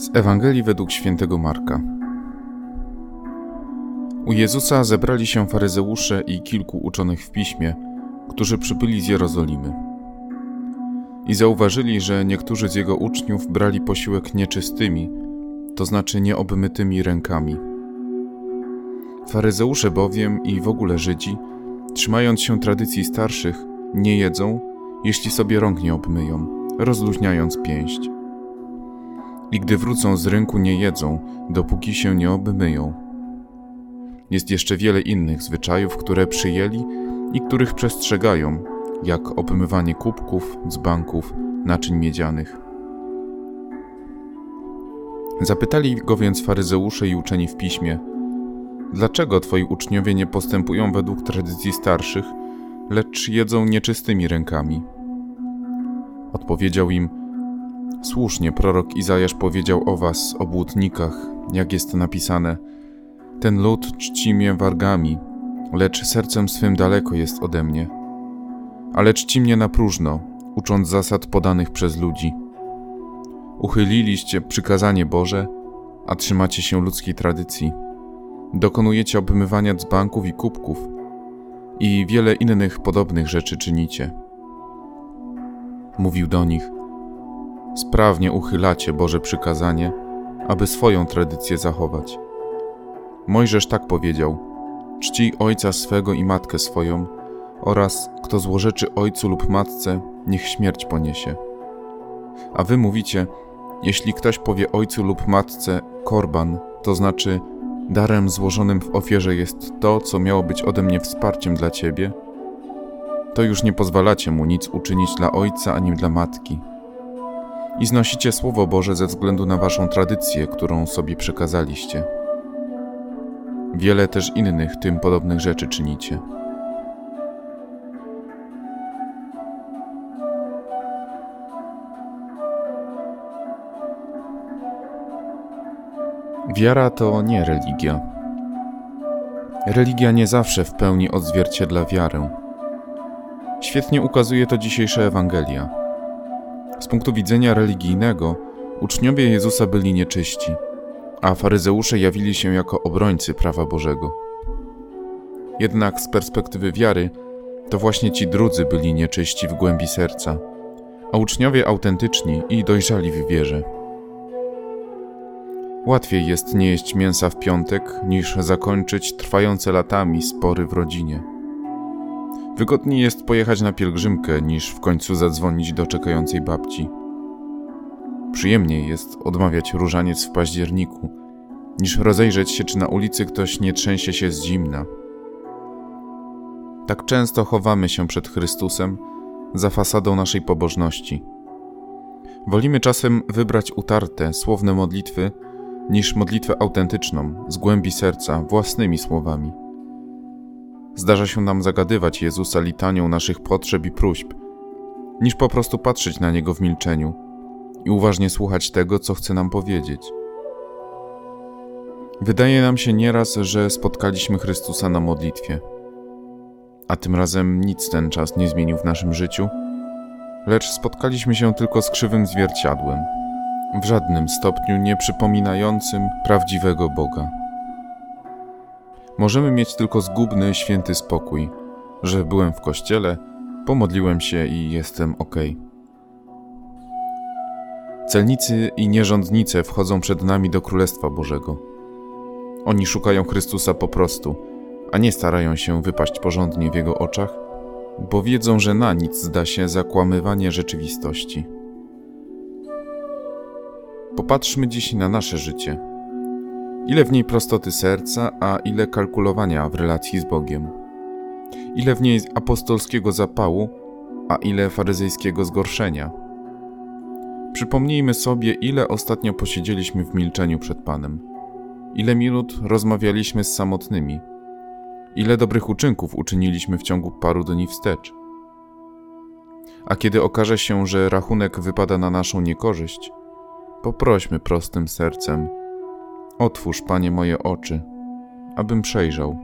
Z Ewangelii według świętego Marka. U Jezusa zebrali się faryzeusze i kilku uczonych w piśmie, którzy przybyli z Jerozolimy. I zauważyli, że niektórzy z jego uczniów brali posiłek nieczystymi, to znaczy nieobmytymi rękami. Faryzeusze bowiem i w ogóle Żydzi, trzymając się tradycji starszych, nie jedzą, jeśli sobie rąk nie obmyją, rozluźniając pięść i gdy wrócą z rynku nie jedzą, dopóki się nie obmyją. Jest jeszcze wiele innych zwyczajów, które przyjęli i których przestrzegają, jak obmywanie kubków, dzbanków, naczyń miedzianych. Zapytali go więc faryzeusze i uczeni w piśmie: Dlaczego twoi uczniowie nie postępują według tradycji starszych, lecz jedzą nieczystymi rękami? Odpowiedział im: Słusznie prorok Izajasz powiedział o was, obłudnikach, jak jest napisane: Ten lud czci mnie wargami, lecz sercem swym daleko jest ode mnie. Ale czci mnie na próżno, ucząc zasad podanych przez ludzi. Uchyliliście przykazanie Boże, a trzymacie się ludzkiej tradycji. Dokonujecie obmywania dzbanków i kubków i wiele innych podobnych rzeczy czynicie. Mówił do nich – sprawnie uchylacie Boże przykazanie, aby swoją tradycję zachować. Mojżesz tak powiedział: Czci ojca swego i matkę swoją, oraz kto złorzeczy ojcu lub matce, niech śmierć poniesie. A wy mówicie: Jeśli ktoś powie ojcu lub matce korban, to znaczy darem złożonym w ofierze jest to, co miało być ode mnie wsparciem dla ciebie, to już nie pozwalacie mu nic uczynić dla ojca ani dla matki i znosicie Słowo Boże ze względu na Waszą tradycję, którą sobie przekazaliście. Wiele też innych tym podobnych rzeczy czynicie. Wiara to nie religia. Religia nie zawsze w pełni odzwierciedla wiarę. Świetnie ukazuje to dzisiejsza Ewangelia. Z punktu widzenia religijnego, uczniowie Jezusa byli nieczyści, a faryzeusze jawili się jako obrońcy prawa Bożego. Jednak z perspektywy wiary, to właśnie ci drudzy byli nieczyści w głębi serca, a uczniowie autentyczni i dojrzali w wierze. Łatwiej jest nie jeść mięsa w piątek, niż zakończyć trwające latami spory w rodzinie. Wygodniej jest pojechać na pielgrzymkę, niż w końcu zadzwonić do czekającej babci. Przyjemniej jest odmawiać różaniec w październiku, niż rozejrzeć się, czy na ulicy ktoś nie trzęsie się z zimna. Tak często chowamy się przed Chrystusem za fasadą naszej pobożności. Wolimy czasem wybrać utarte, słowne modlitwy, niż modlitwę autentyczną, z głębi serca, własnymi słowami. Zdarza się nam zagadywać Jezusa litanią naszych potrzeb i próśb, niż po prostu patrzeć na Niego w milczeniu i uważnie słuchać tego, co chce nam powiedzieć. Wydaje nam się nieraz, że spotkaliśmy Chrystusa na modlitwie, a tym razem nic ten czas nie zmienił w naszym życiu, lecz spotkaliśmy się tylko z krzywym zwierciadłem, w żadnym stopniu nie przypominającym prawdziwego Boga. Możemy mieć tylko zgubny, święty spokój, że byłem w kościele, pomodliłem się i jestem ok. Celnicy i nierządnice wchodzą przed nami do Królestwa Bożego. Oni szukają Chrystusa po prostu, a nie starają się wypaść porządnie w Jego oczach, bo wiedzą, że na nic zda się zakłamywanie rzeczywistości. Popatrzmy dziś na nasze życie – Ile w niej prostoty serca, a ile kalkulowania w relacji z Bogiem. Ile w niej apostolskiego zapału, a ile faryzejskiego zgorszenia. Przypomnijmy sobie, ile ostatnio posiedzieliśmy w milczeniu przed Panem. Ile minut rozmawialiśmy z samotnymi. Ile dobrych uczynków uczyniliśmy w ciągu paru dni wstecz. A kiedy okaże się, że rachunek wypada na naszą niekorzyść, poprośmy prostym sercem – Otwórz, Panie, moje oczy, abym przejrzał